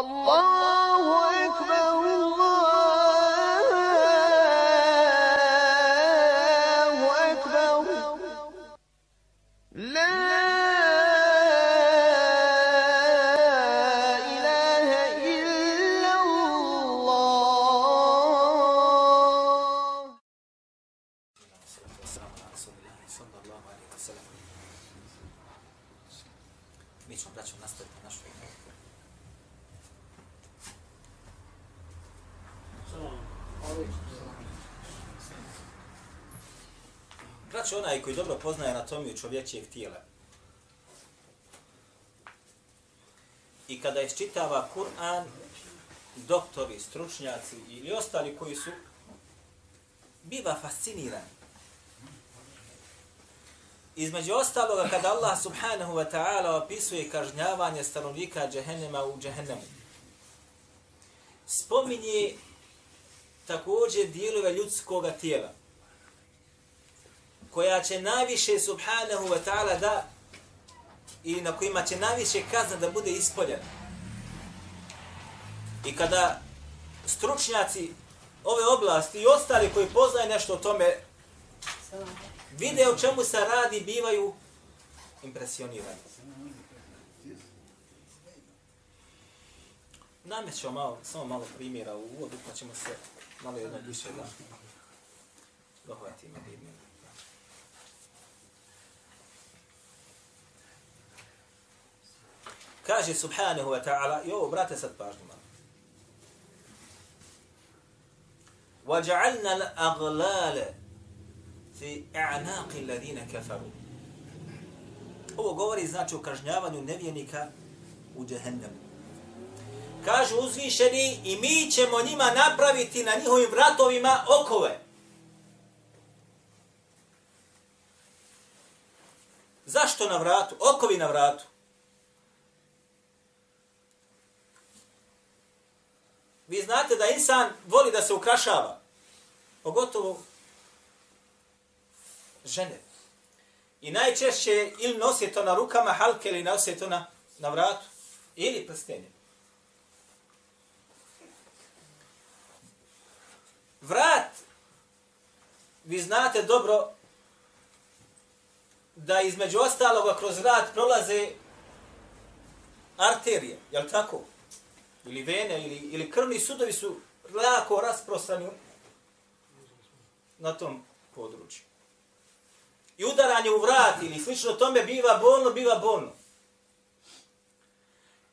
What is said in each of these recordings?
الله أكبر poznaje anatomiju čovječijeg tijela i kada isčitava Kur'an, doktori, stručnjaci ili ostali koji su biva fascinirani. Između ostaloga, kada Allah subhanahu wa ta'ala opisuje kažnjavanje stanovnika džehennema u džehennemu, spominje također dijelove ljudskog tijela, koja će najviše subhanahu wa ta'ala da i na kojima će najviše kazna da bude ispoljena. I kada stručnjaci ove oblasti i ostali koji poznaju nešto o tome vide o čemu se radi, bivaju impresionirani. Namećemo malo, samo malo primjera u uvodu, pa ćemo se malo jedno više da dohvatimo. Kaže subhanahu wa ta'ala, i ovo, brate, sad pažnju malo. وَجَعَلْنَا الْأَغْلَالَ fi a'naqi alladhina kafaru. Ovo govori znači o kažnjavanju nevjernika u džehennemu. Kažu uzvišeni i mi ćemo njima napraviti na njihovim vratovima okove. Zašto na vratu? Okovi na vratu. Vi znate da insan voli da se ukrašava. Pogotovo žene. I najčešće ili nosi to na rukama halke ili nosi to na, na vratu. Ili prstenje. Vrat, vi znate dobro da između ostaloga kroz vrat prolaze arterije, jel tako? Ili vene, ili, ili krvni sudovi su lako rasprostrani na tom području i udaranje u vrat ili slično tome biva bolno, biva bolno.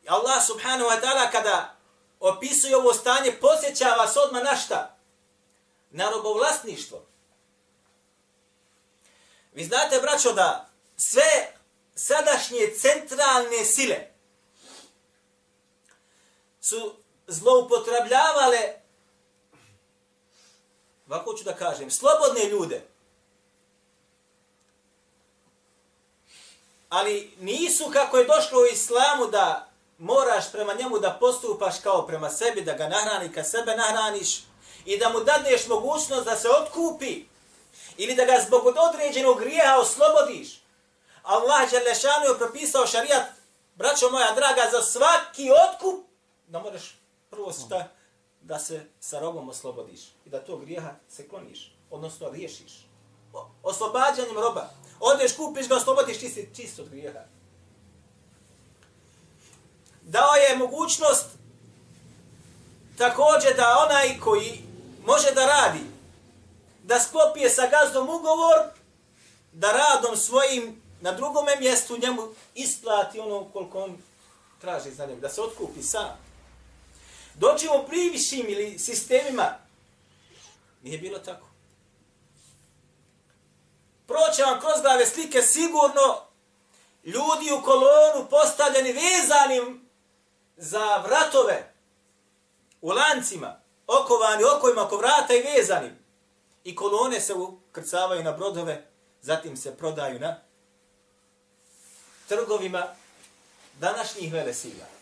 I Allah subhanahu wa ta'ala kada opisuje ovo stanje, posjeća vas odmah na šta? Na robovlasništvo. Vi znate, braćo, da sve sadašnje centralne sile su zloupotrebljavale, ovako ću da kažem, slobodne ljude, ali nisu kako je došlo u islamu da moraš prema njemu da postupaš kao prema sebi, da ga nahrani kad sebe nahraniš i da mu dadneš mogućnost da se otkupi ili da ga zbog određenog grijeha oslobodiš. Allah Đelešanu je propisao šarijat, braćo moja draga, za svaki otkup da moraš prvo šta da se sa robom oslobodiš i da to grijeha se kloniš, odnosno riješiš. Oslobađanjem roba. Odeš, kupiš ga, oslobodiš čisti, čist od grijeha. Dao je mogućnost također da onaj koji može da radi, da sklopije sa gazdom ugovor, da radom svojim na drugome mjestu njemu isplati ono koliko on traži za njega, da se otkupi sam. Doći privišim ili sistemima, nije bilo tako proće vam kroz glave slike sigurno ljudi u kolonu postavljeni vezanim za vratove u lancima, okovani okovima oko vrata i vezani. I kolone se ukrcavaju na brodove, zatim se prodaju na trgovima današnjih velesila.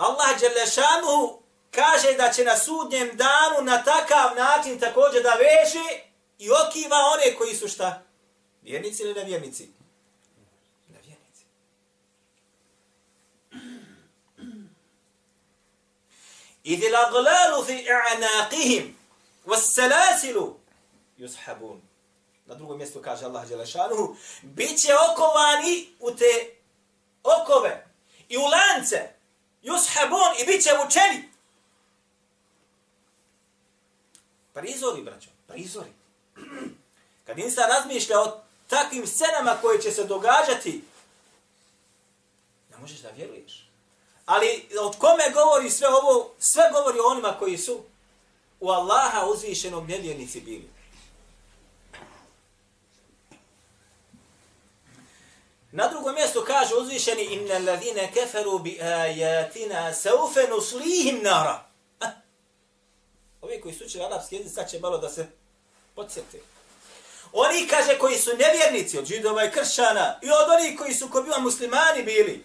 Allah Đelešanu kaže da će na sudnjem danu na takav način također da veže i okiva one koji su šta? Vjernici ili nevjernici? Nevjernici. Idi la glalu fi i'anaqihim was selasilu yushabun. Na drugom mjestu kaže Allah Đelešanu bit će okovani u te okove i u lance yushabun i bit će vučeni. Prizori, braćo, prizori. Kad insan razmišlja o takvim scenama koje će se događati, ne možeš da vjeruješ. Ali od kome govori sve ovo? Sve govori o onima koji su u Allaha uzvišenog nevjernici bili. Na drugom mjestu kaže uzvišeni inna alladhina keferu bi ayatina sawfa nuslihim nara. Ovi koji su učili arapski jezik, sad će malo da se podsjeti. Oni, kaže, koji su nevjernici od židova i kršćana i od onih koji su kobila muslimani bili.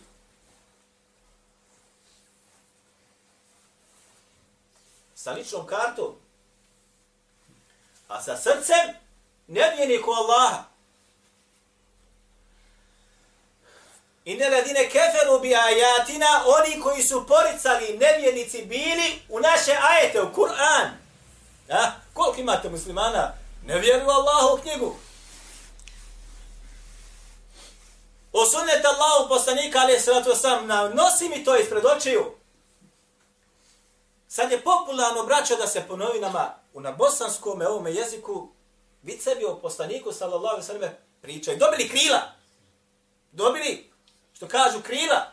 Sa ličnom kartom. A sa srcem nevjerniku Allaha. Inne ladine keferu bi ajatina, oni koji su poricali nevjernici bili u naše ajete, u Kur'an. Da? Koliko imate muslimana? Ne vjeruju Allahu u knjigu. O Allahu poslanika, ali sratu sam, nosi mi to ispred očiju. Sad je popularno, braćo, da se po novinama u na bosanskom ovome jeziku vicevi o poslaniku, sallallahu sallam, pričaju. Dobili krila. Dobili, što kažu, krila.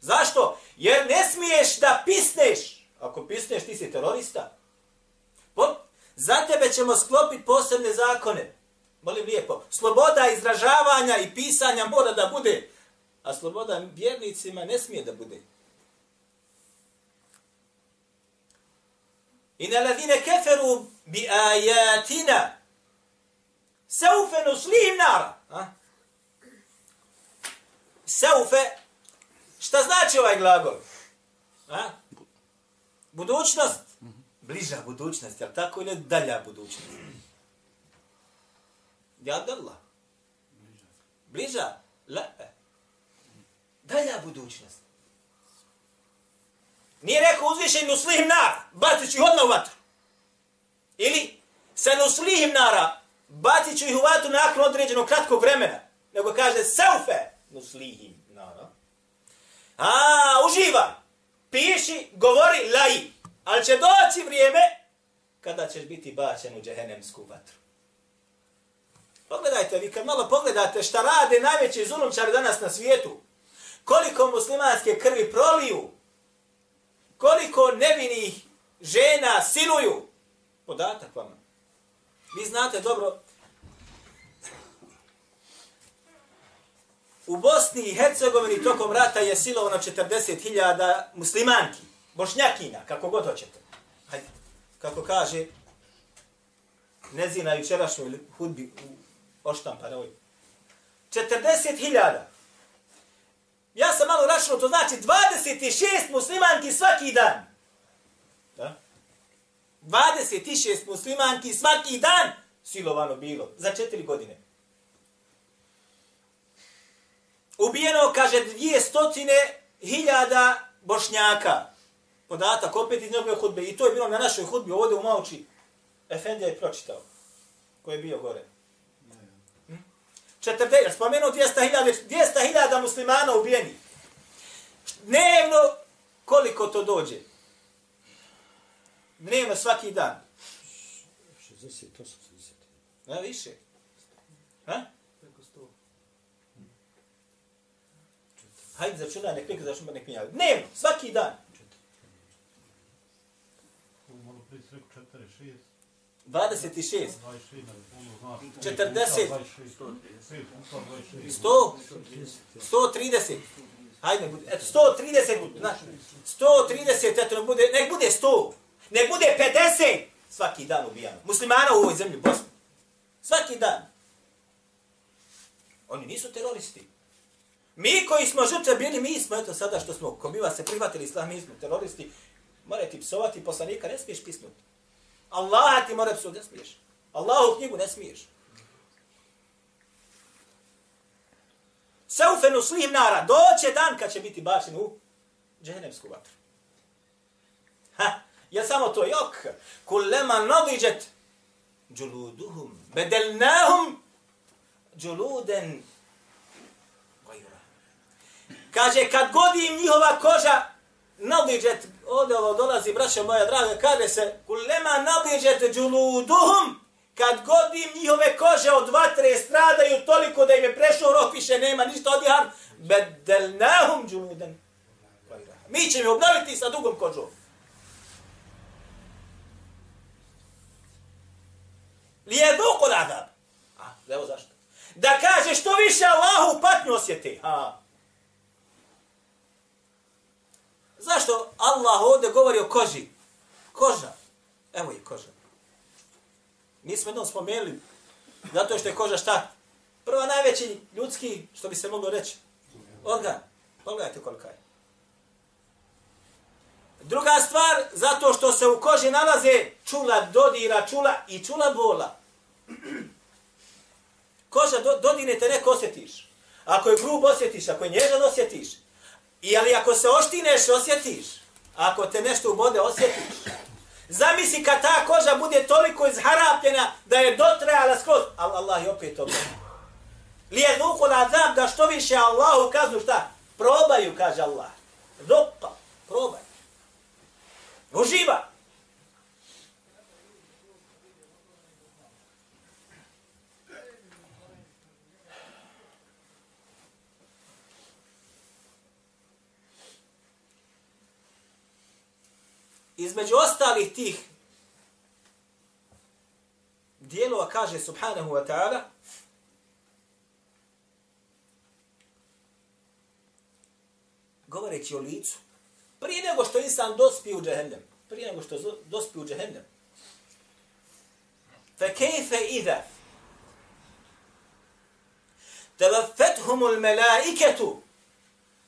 Zašto? Jer ne smiješ da pisneš. Ako pisneš, ti si terorista. Pop, za tebe ćemo sklopiti posebne zakone. Molim lijepo. Sloboda izražavanja i pisanja mora da bude. A sloboda vjernicima ne smije da bude. I na ladine keferu bi ajatina saufe nuslim nara. A? Saufe, šta znači ovaj glagol? A? Budućnost? Bliža budućnost, jel tako ili dalja budućnost? Ja Allah. Bliža? La. Dalja budućnost. Nije rekao uzvišen nuslihim nara, bacit ću ih odmah u vatru. Ili se nuslihim nara, bacit ću ih u vatru nakon određenog kratkog vremena. Nego kaže saufe nuslihim nara. A, uživa. Piši, govori, laji. Ali će doći vrijeme kada ćeš biti bačen u džehennemsku vatru. Pogledajte, vi kad malo pogledate šta rade najveći zulumčari danas na svijetu, koliko muslimanske krvi proliju, koliko nevinih žena siluju, podatak vam. Vi znate dobro, u Bosni i Hercegovini tokom rata je silovano 40.000 muslimanki, bošnjakina, kako god hoćete. Hajde, kako kaže, Nezina jučerašnjoj hudbi u Oštamparoj. 40.000. Ja sam malo računao, to znači 26 muslimanki svaki dan. Da? 26 muslimanki svaki dan silovano bilo za 4 godine. Ubijeno, kaže, dvije stotine hiljada bošnjaka. Podatak opet iz njegove hudbe. I to je bilo na našoj hudbi ovdje u Mauči. Efendija je pročitao. Ko je bio gore. 40, spomenuo 200.000 200 muslimana ubijeni. Dnevno, koliko to dođe? Dnevno, svaki dan. 60, 80. Ne, više. Ha? Hajde, začunaj, nek neka začunaj, nek mi javi. Dnevno, svaki dan. Malo prije si rekao 4, 6. 26. 26, ono. 40. 26. 5 puta 26. 100. 130. Hajde, bude, eto, 130 bude, znaš, 130, eto, nek bude, nek bude 100, nek bude 50, svaki dan ubijano. Muslimana u ovoj zemlji, Bosni. Svaki dan. Oni nisu teroristi. Mi koji smo žrtve bili, mi smo, eto, sada što smo, ko biva se prihvatili islamizmu, teroristi, mora ti psovati poslanika, ne smiješ pisnuti. Allaha ti mora psovati, ne smiješ. Allahu knjigu ne smiješ. Seufe nuslim nara, doće dan kad će biti bačen u džehennemsku vatru. Je samo to, jok. Kullema nadiđet džuluduhum, bedelnahum džuluden. Kaže, kad god im njihova koža nadiđet, ovdje ovo dolazi, braća moja draga, kaže se, kulema nadiđet džuluduhum, kad god im njihove kože od vatre stradaju toliko da im je prešao rok, više nema ništa odihan, bedelnahum džuluden. Mi ćemo obnoviti sa dugom kožom. Lijeduku l'adab. A, evo zašto. Da kaže što više Allahu patnju osjeti. Ha. Zašto Allah ovdje govori o koži? Koža. Evo je koža. Mi smo jednom spomenuli, zato što je koža šta? Prva najveći ljudski, što bi se moglo reći, organ. Pogledajte kolika je. Druga stvar, zato što se u koži nalaze čula dodira, čula i čula bola. Koža do, dodine te neko osjetiš. Ako je grub osjetiš, ako je nježan osjetiš. I ali ako se oštineš, osjetiš. Ako te nešto ubode, osjetiš. Zamisli kad ta koža bude toliko izharapljena da je dotrajala skroz. Ali Allah je opet to. Lije duhu na zab da što više Allahu kaznu šta? Probaju, kaže Allah. Dopa, probaj. Uživaj. Između ostalih tih dijelova kaže subhanahu wa ta'ala govoreći o licu prije nego što insan dospi u džehennem prije nego što dospi u džehennem fa kejfe idha تبفتهم الملائكة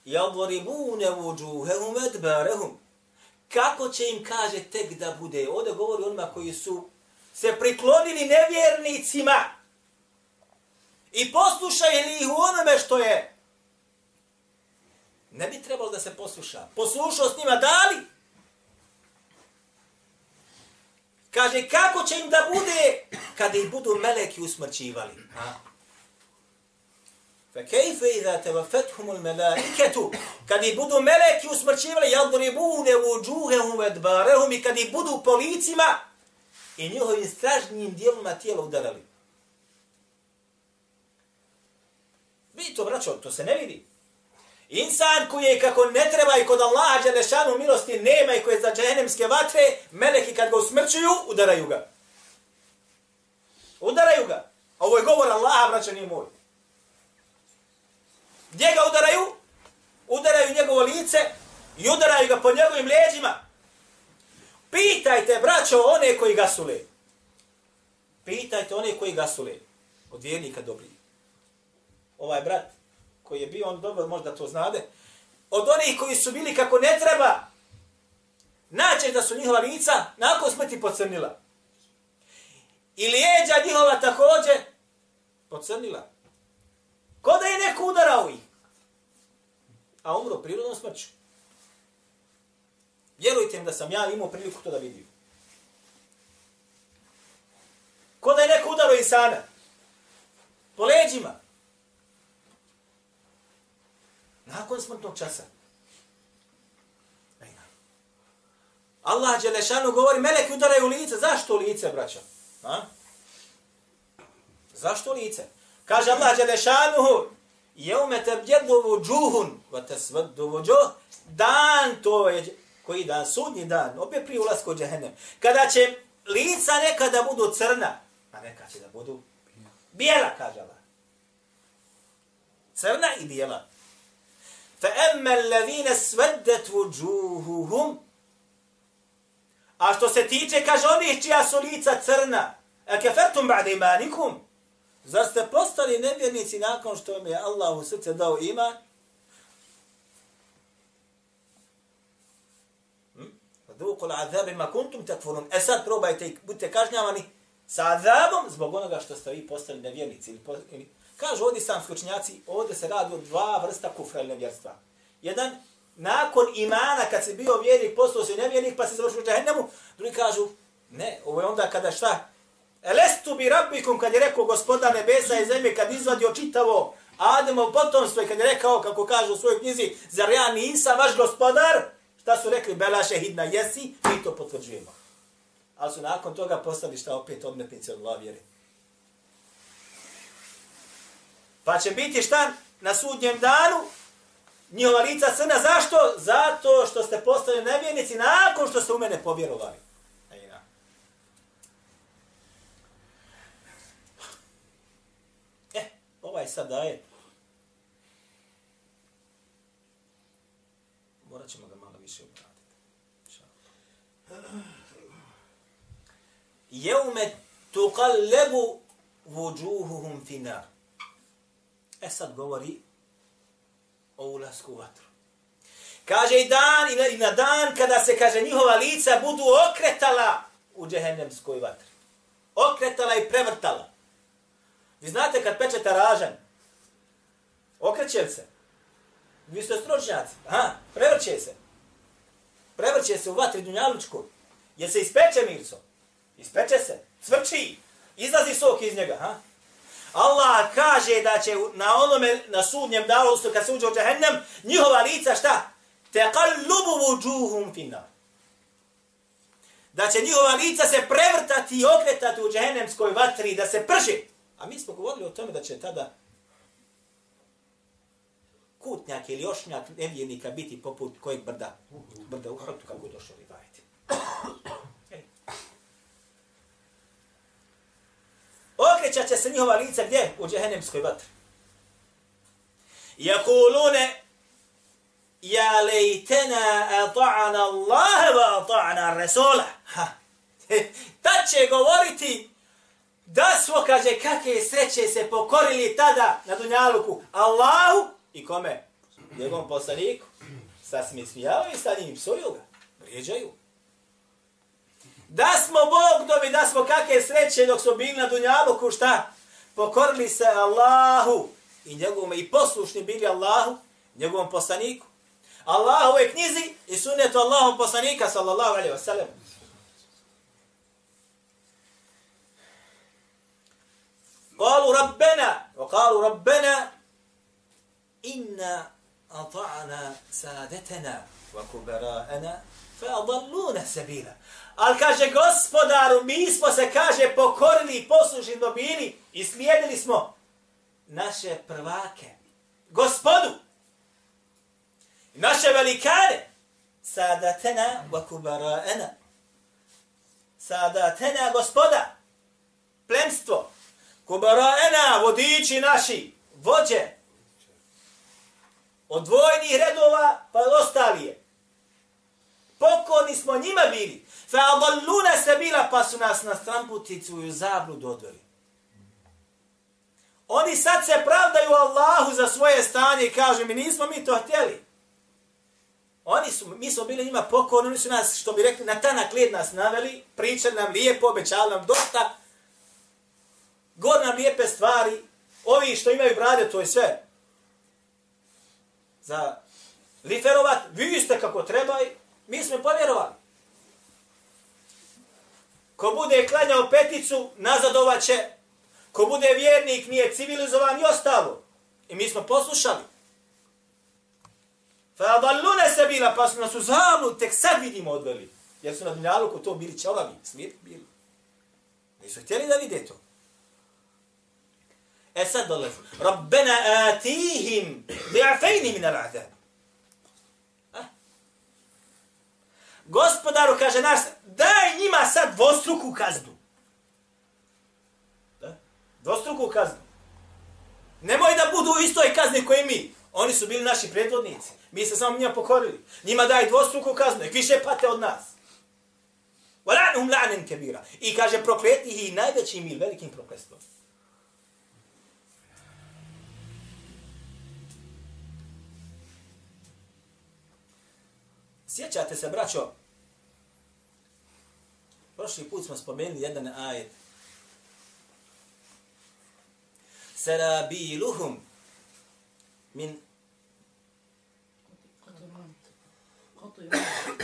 يضربون وجوههم أدبارهم kako će im kaže tek da bude. Ovdje govori onima koji su se priklonili nevjernicima i poslušali ih u onome što je. Ne bi trebalo da se posluša. Poslušao s njima dali. Kaže, kako će im da bude kada ih budu meleki usmrćivali. Ha? فكيف إذا توفتهم الملائكة kad ih budu meleki usmrćivali yadribune wujuhahum adbarahum i kad ih budu po licima i njihovim stražnjim dijelima tijela udarali. Vidi to, braćo, to se ne vidi. Insan koji je kako ne treba i kod Allaha Đelešanu milosti nema i koji je za džehennemske vatre, meleki kad ga usmrćuju, udaraju ga. Udaraju ga. Ovo je govor Allaha, braćo, nije moj. Gdje ga udaraju? Udaraju njegovo lice i udaraju ga po njegovim leđima. Pitajte, braćo, one koji ga sule. Pitajte one koji ga sule. Od vjernika dobri. Ovaj brat koji je bio, on dobro možda to znade. Od onih koji su bili kako ne treba. Naćeš da su njihova lica nakon smrti pocrnila. I lijeđa njihova također pocrnila. Ko neko udarao ih? A umro prirodnom smrću. Vjerujte mi da sam ja imao priliku to da vidim. Ko da je neko udaro insana? Po leđima. Nakon smrtnog časa. Allah Đelešanu govori, meleki udaraju lice. Zašto lice, braća? A? Zašto lice? Kaže Allah Đelešanuhu, jeume te bjedu vuđuhun, va te svrdu dan to je, koji dan, sudnji dan, opet prije ulasku u džehennem, kada će lica nekada budu crna, a neka će da budu bijela, kaže Allah. Crna i bijela. Fa emme allazine sveddet vođuhuhum, a što se tiče, kaže onih čija su lica crna, a kefertum ba'de imanikum, Zar ste postali nevjernici nakon što vam je Allah u srce dao iman? Hm? Duku l'adhabi ma kuntum takfurun. E sad probajte i budite kažnjavani sa adhabom zbog onoga što ste vi postali nevjernici. Ili, ili, kažu ovdje sam skučnjaci, ovdje se radi o dva vrsta kufra ili nevjerstva. Jedan, nakon imana, kad si bio vjernik, postao si nevjernik, pa si završio u džahennemu, drugi kažu, ne, ovo je onda kada šta? Elestu bi rabbikum, kad je rekao gospoda nebesa i zemlje, kad izvadio čitavo Ademov potomstvo i kad je rekao, kako kaže u svojoj knjizi, zar ja nisam vaš gospodar? Šta su rekli, bela šehidna, jesi? Mi to potvrđujemo. Ali su nakon toga postali šta opet odmetnici od Allah vjeri. Pa će biti šta na sudnjem danu? Njihova lica crna. Zašto? Zato što ste postali nevjernici nakon što ste u mene povjerovali. Ejna. E, ovaj sad daje. Morat ćemo ga malo više obraditi. Jeume tuqallebu vujuhuhum finar. E sad govori o ulasku u vatru. Kaže i dan i na, i na dan kada se kaže njihova lica budu okretala u džehennemskoj vatri. Okretala i prevrtala. Vi znate kad pečete ražan, okreće se? Vi ste stručnjaci. Aha, prevrće se. Prevrće se u vatri dunjalučku. Jer se ispeče mirco. Ispeče se. Cvrči. Izlazi sok iz njega. Ha? Allah kaže da će na onome, na sudnjem danu, kad se uđe u džahennem, njihova lica šta? Teqallubu vujuhum finna. Da će njihova lica se prevrtati i okretati u džahennemskoj vatri, da se prži. A mi smo govorili o tome da će tada kutnjak ili ošnjak nevjernika biti poput kojeg brda, brda u hrtu, kako je došlo li vajeti. Okrećat će se njihova lica gdje? U džehennemskoj vatri. Jakulune, ja lejtena ata'ana Allahe wa ata'ana Rasula. Ha. Tad će govoriti da smo, kaže, kakve sreće se pokorili tada na Dunjaluku Allahu i kome? Njegovom poslaniku. Sad smijavaju i sad njim psuju ga. Vrijeđaju. Da smo Bog dobi, da smo kakve sreće dok smo bili na Dunjaluku, šta? Pokorili se Allahu i njegovom i poslušni bili Allahu, njegovom poslaniku. Allahove knjizi i sunnetu Allahom poslanika, sallallahu alaihi wa ربنا وقالوا ربنا إنا أطعنا سادتنا وكبراءنا فأضلونا سبيلا Ali kaže gospodaru, mi smo se, kaže, pokorili i poslušni dobili i slijedili smo naše prvake. Gospodu. Naše velikane. Sadatena wa kubaraena. Sadatena gospoda. Plemstvo. Kubaraena, vodiči naši, vođe. Od dvojnih redova pa ostalije. Pokorni smo njima bili. Fa adalluna sabila pa su nas na stramputicu i u zabludu odveli. Oni sad se pravdaju Allahu za svoje stanje i kažu mi nismo mi to htjeli. Oni su, mi smo bili njima pokorni, oni su nas, što bi rekli, na tanak led nas naveli, pričali nam lijepo, obećali nam dosta, gor nam lijepe stvari, ovi što imaju brade, to je sve. Za liferovat, vi ste kako treba i mi smo povjerovali. Ko bude klanjao peticu, nazadovat će. Ko bude vjernik, nije civilizovan i ostalo. I mi smo poslušali. Fa se bila, pa su nas u zamlu, tek sad vidimo odveli. Jer su na dunjaluku to bili čelavi, slijep bili. Nisu htjeli da vide to. E sad dolazi. Rabbena atihim bi'afejni min al-azab. Gospodaru kaže nas, daj njima sad dvostruku kaznu. Da? Dvostruku kaznu. Nemoj da budu u istoj kazni koji mi. Oni su bili naši predvodnici. Mi se samo njima pokorili. Njima daj dvostruku kaznu. Nek više pate od nas. Walanhum la'nen kebira. I kaže prokleti ih i najvećim ili velikim prokletstvom. Sjećate se, braćo, prošli put smo spomenuli jedan ajet. Sarabiluhum min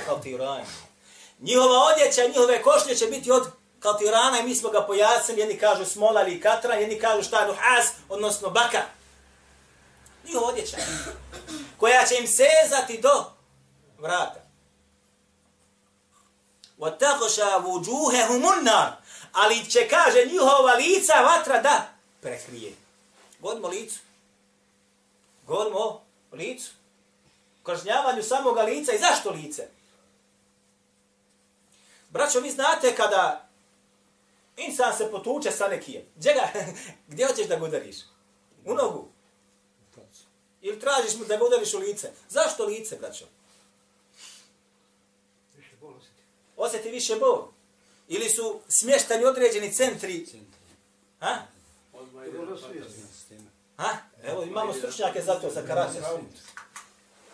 katiran. Njihova odjeća, njihove košnje će biti od katirana i mi smo ga pojasnili, jedni kažu smola ili katra, jedni kažu šta nuhas, odnosno baka. Njihova odjeća, koja će im sezati do vrata. وَتَغْشَا وُجُوهَهُمُ النَّارِ Ali će, kaže, njihova lica vatra da prekrije. Govorimo o licu. Govorimo o licu. Kažnjavanju samoga lica. I zašto lice? Braćo, vi znate kada insan se potuče sa nekijem. Gdje, gdje hoćeš da ga udariš? U nogu? Ili tražiš mu da ga udariš u lice? Zašto lice, braćo? Osjeti više bol. Ili su smještani određeni centri. Ha? Ha? Evo, imamo stručnjake za to, za karakter.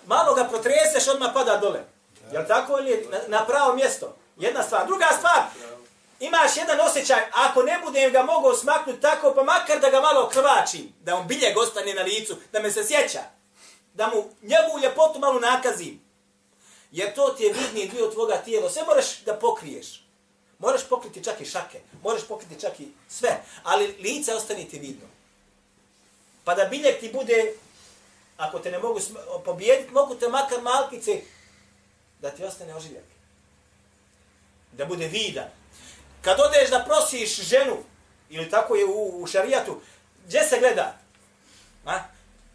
Malo ga protreseš, odmah pada dole. Jel tako ili na, na pravo mjesto? Jedna stvar. Druga stvar, imaš jedan osjećaj, ako ne budem ga mogao smaknuti tako, pa makar da ga malo krvačim, da on biljeg ostane na licu, da me se sjeća, da mu njegovu ljepotu malo nakazim. Jer to ti je vidni dio tvoga tijela, sve moraš da pokriješ. Moraš pokriti čak i šake, moraš pokriti čak i sve, ali lice ostane ti vidno. Pa da biljak ti bude, ako te ne mogu pobijediti, mogu te makar malkice da ti ostane oživljak. Da bude vida. Kad odeš da prosiš ženu, ili tako je u, u šarijatu, gdje se gleda? A?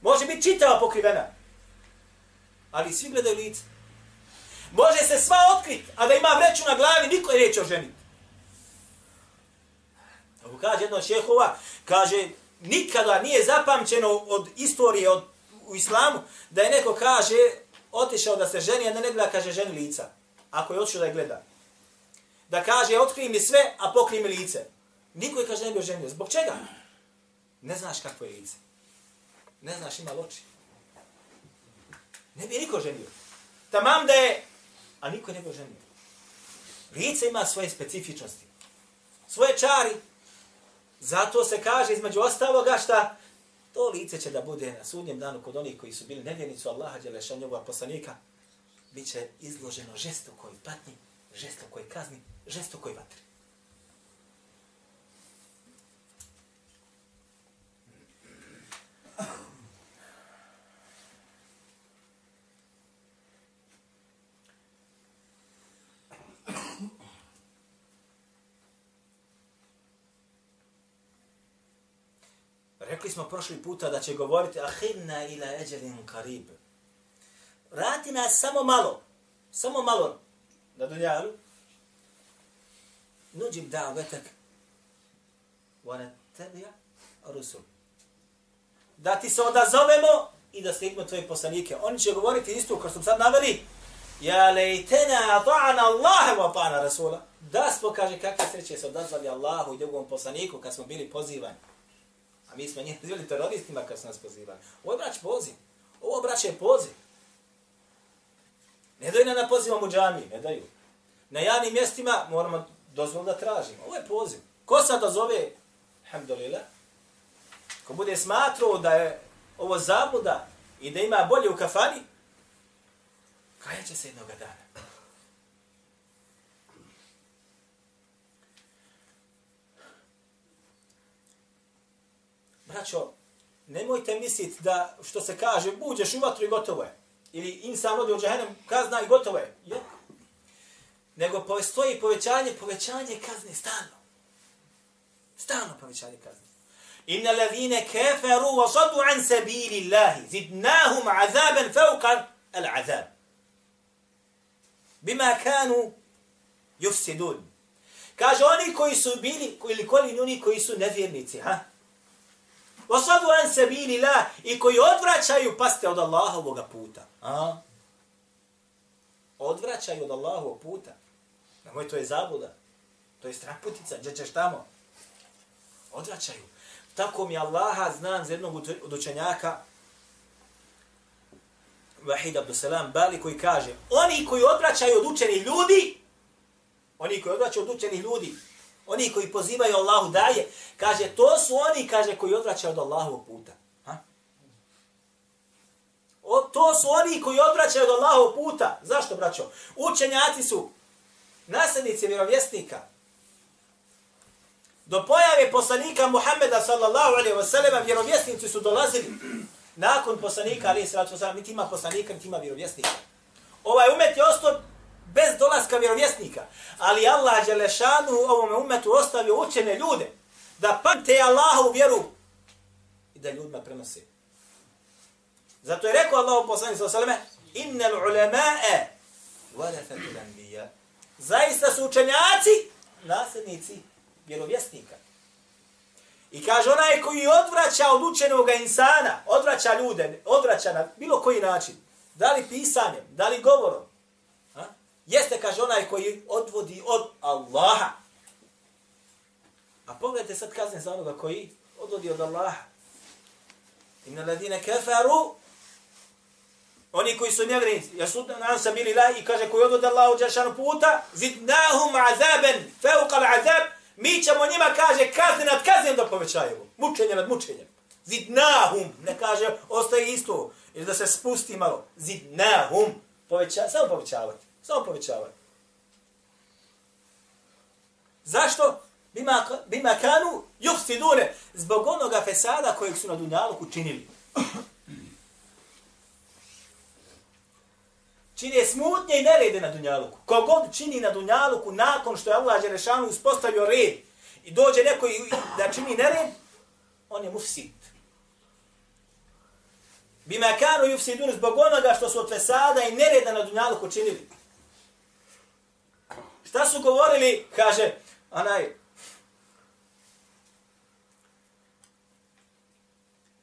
Može biti čitava pokrivena. Ali svi gledaju lice. Može se sva otkrit, a da ima vreću na glavi, niko je neće oženiti. Ako kaže jedno šehova, kaže, nikada nije zapamćeno od istorije od, u islamu, da je neko kaže, otišao da se ženi, a da ne gleda, kaže, ženi lica. Ako je otišao da je gleda. Da kaže, otkrij mi sve, a pokrij mi lice. Niko je kaže, ne bi oženio. Zbog čega? Ne znaš kakvo je lice. Ne znaš ima oči. Ne bi niko ženio. Tamam da je a niko ne bi oženio. Lice ima svoje specifičnosti. Svoje čari. Zato se kaže između ostaloga šta to lice će da bude na sudnjem danu kod onih koji su bili nevjernicu Allaha Đeleša njegova poslanika. Biće izloženo žestokoj patnji, žestokoj kazni, žestokoj vatri. Rekli smo prošli puta da će govoriti ahirna ila eđelin karib. Vrati nas samo malo, samo malo na dunjalu. Nuđib da vetak. Wane tebija rusul. Da ti se odazovemo i da slijedimo tvoje poslanike. Oni će govoriti isto kao što sad naveli. Ja lejtena ta'ana Allahe wa ta'ana Rasula. Da smo, kaže, kakve sreće se odazvali Allahu i njegovom poslaniku kad smo bili pozivani. A mi smo njih nazivali teroristima kad su nas pozivali. Ovo je brać poziv. Ovo braće je poziv. Ne daju na pozivom u džami, ne daju. Na javnim mjestima moramo dozvol da tražimo. Ovo je poziv. Ko sad dozove, alhamdulillah, ko bude smatrao da je ovo zabuda i da ima bolje u kafani, kaja će se jednog dana. Braćo, nemojte misliti da što se kaže, buđeš u vatru i gotovo je. Ili insan odi u džahenem, kazna i gotovo je. Jo. Nego postoji povećanje, povećanje kazne stalno. Stalno povećanje kazne. Inna ladhine keferu wa sadu an sabili Allahi, zidnahum azaben fauqan al azab. Bima kanu yufsidun. Kaže oni koji su bili, ili koji oni koji su nevjernici, ha? Osadu an sabili la i koji odvraćaju paste od Allahovog puta. A? Odvraćaju od Allahovog puta. Nemoj, to je zabuda. To je straputica. Gdje ćeš tamo? Odvraćaju. Tako mi Allaha znam za jednog od učenjaka, Vahid Abdusalam Bali, koji kaže, oni koji odvraćaju od učenih ljudi, oni koji odvraćaju od učenih ljudi, Oni koji pozivaju Allahu daje, kaže, to su oni, kaže, koji odvraćaju od Allahovog puta. Ha? O, to su oni koji odvraćaju od Allahov puta. Zašto, braćo? Učenjaci su nasljednici vjerovjesnika. Do pojave poslanika Muhammeda sallallahu alaihi wa sallam, vjerovjesnici su dolazili. Nakon poslanika, alaihi sallatu wa sallam, niti ima poslanika, niti ima vjerovjesnika. Ovaj umet je ostao bez dolaska vjerovjesnika. Ali Allah Đelešanu ovome umetu ostavio učene ljude da pamte Allahu vjeru i da ljudima prenose. Zato je rekao Allah poslanik sa osaleme Innal ulemae warathatul anbiya. Zaista su učenjaci nasljednici vjerovjesnika. I kaže onaj koji odvraća od učenog insana, odvraća ljude, odvraća na bilo koji način, da li pisanjem, da li govorom jeste, kaže onaj koji odvodi od Allaha. A pogledajte sad kazne za onoga koji odvodi od Allaha. Inna ladine kafaru Oni koji su nevjernici, jer su nam sam bili la i kaže koji odvode Allahu džašanu puta, zidnahum azaben, feuqal azab, mi ćemo njima, kaže, kazne nad kaznem da povećajemo. Mučenje nad mučenjem. Zidnahum, ne kaže, ostaje isto, jer da se spusti malo. Zidnahum, poveća, samo povećavati, samo povećavati. Zašto? Bima, bima kanu, jufsidune, zbog onoga fesada kojeg su na Dunjaluku činili. čine smutnje i nerede na Dunjaluku. Kogod čini na Dunjaluku nakon što je Allah Đerešanu uspostavio red i dođe neko i da čini nered, on je mufsid. Bima kanu yufsidun zbog onoga što su od fesada i nereda na Dunjaluku činili. Šta su govorili? Kaže, onaj,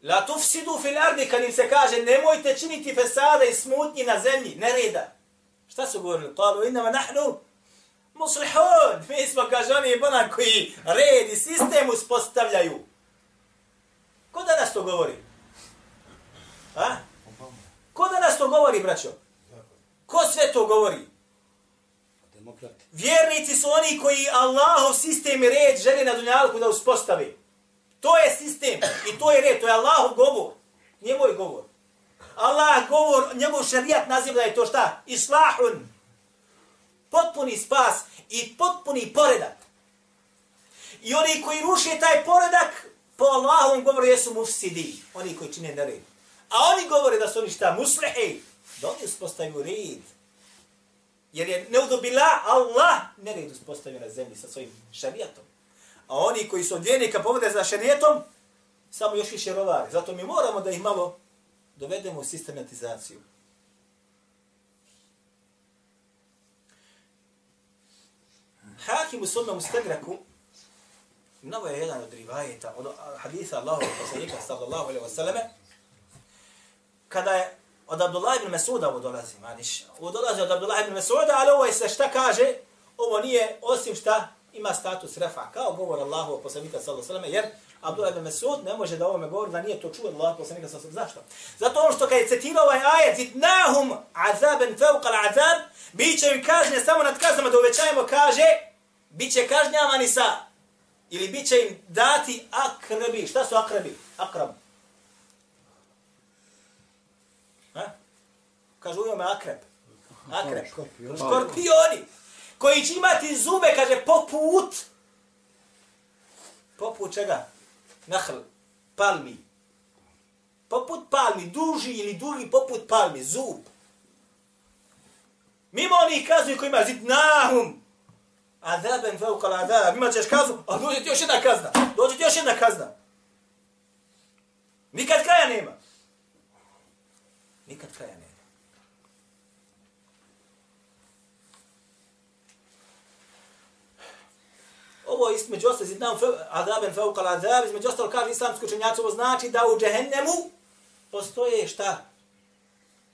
La tufsidu fil ardi, kad im se kaže, nemojte činiti fesada i smutnji na zemlji, nereda. Šta su govorili? Kalu, innama nahnu muslihun. Mi smo, kaže, oni bonan koji red i sistem uspostavljaju. Ko da nas to govori? A? Ko da nas to govori, braćo? Ko sve to govori? Demokrati. Vjernici su oni koji Allahov sistem i red žele na dunjalku da uspostavi. To je sistem i to je red, to je Allahov govor. njegov govor. Allah govor, njegov šarijat naziva da je to šta? Islahun. Potpuni spas i potpuni poredak. I oni koji ruše taj poredak, po Allahovom govoru jesu mufsidi. Oni koji čine nered. A oni govore da su oni šta? Muslihi. Da oni uspostavaju red. Jer je neudobila Allah nered uspostavio na zemlji sa svojim šarijatom. A oni koji su od vjernika povode za šarijetom, samo još više rovare. Zato mi moramo da ih malo dovedemo u sistematizaciju. Hakim u svome mustagraku, novo je jedan od rivajeta, od haditha Allahu poslanika sallallahu alaihi wa sallame, kada je od Abdullah ibn Mesuda ovo dolazi, maniš, ovo dolazi od Abdullah ibn Mesuda, ali ovo je se šta kaže, ovo nije osim šta ima status refa, kao govor Allahu poslanika sallallahu alejhi ve sellem, jer Abdullah ibn Mas'ud ne može da ovome govori da nije to čuo Allah poslanika sallallahu alejhi ve Zašto? Zato ono što kad je citirao ovaj ajet, zidnahum azaban fawqa al-azab, biće im kažnje samo nad kaznama da uvećajemo, kaže, biće kažnjavani sa ili biće im dati akrebi. Šta su akrebi? Akrab. Kažu ime akreb. Akreb. Škorpioni koji će imati zube, kaže, poput, poput čega? Nahl, palmi. Poput palmi, duži ili dugi poput palmi, zub. Mimo onih kazni koji ima zid nahum, azaben feukal azab, ima ćeš kaznu, a dođe ti još jedna kazna, dođe ti još jedna kazna. Nikad kraja nema. Nikad kraja nema ovo između ostalo zidnam znači, adaben feukal adab, između ostalo kaže islamski učenjaci, ovo znači da u džehennemu postoje šta?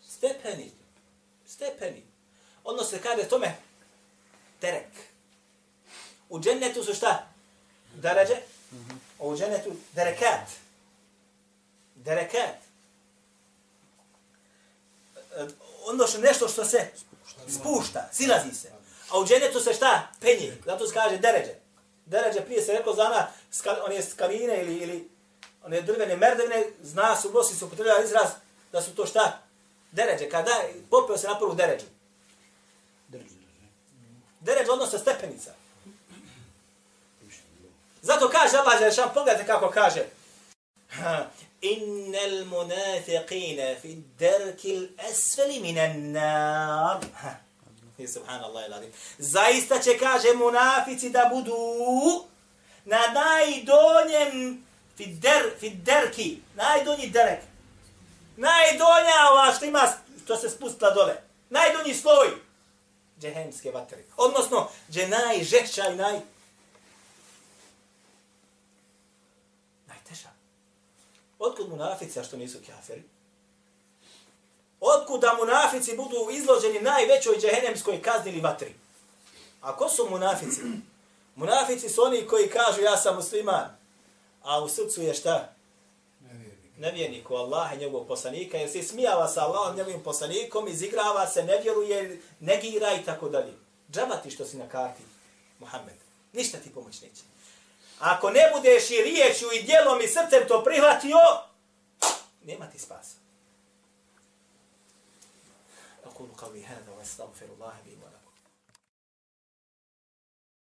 Stepeni. Stepeni. Ono se kaže tome terek. U džennetu su šta? Darađe. U džennetu derekat. Derekat. Ono što nešto što se spušta, silazi se. A u džennetu se šta? Penje. Zato se kaže deređe deređe, prije se rekao za ona, skal, one skaline ili, ili one drvene merdevine, zna se u Bosni se upotrebljava izraz da su to šta? Deređe, kada popeo se na prvu deređu. Deređe odnosno stepenica. Zato kaže Allah Žešan, pogledajte kako kaže. Innel munafiqine fi derkil esfeli minen nar. I subhanallah ilalim. Zaista će, kaže, munafici da budu na najdonjem fi, der, fi derki, najdonji derek. Najdonja ova što ima, što se spustila dole. Najdonji sloj džehemske vatre. Odnosno, dže najžešća i naj... Najteža. Otkud munafici, a što nisu kafiri? Otkud da munafici budu izloženi najvećoj džehennemskoj kazni ili vatri? A ko su munafici? Munafici su oni koji kažu ja sam musliman, a u srcu je šta? Nevjernik u Allah i njegovog poslanika, jer se smijava sa Allahom njegovim poslanikom, izigrava se, ne vjeruje, negira i tako dalje. Džaba ti što si na karti, Muhammed. Ništa ti pomoć neće. Ako ne budeš i riječju i djelom i srcem to prihvatio, nema ti spasa. أقول قولي هذا وأستغفر الله لي ولكم.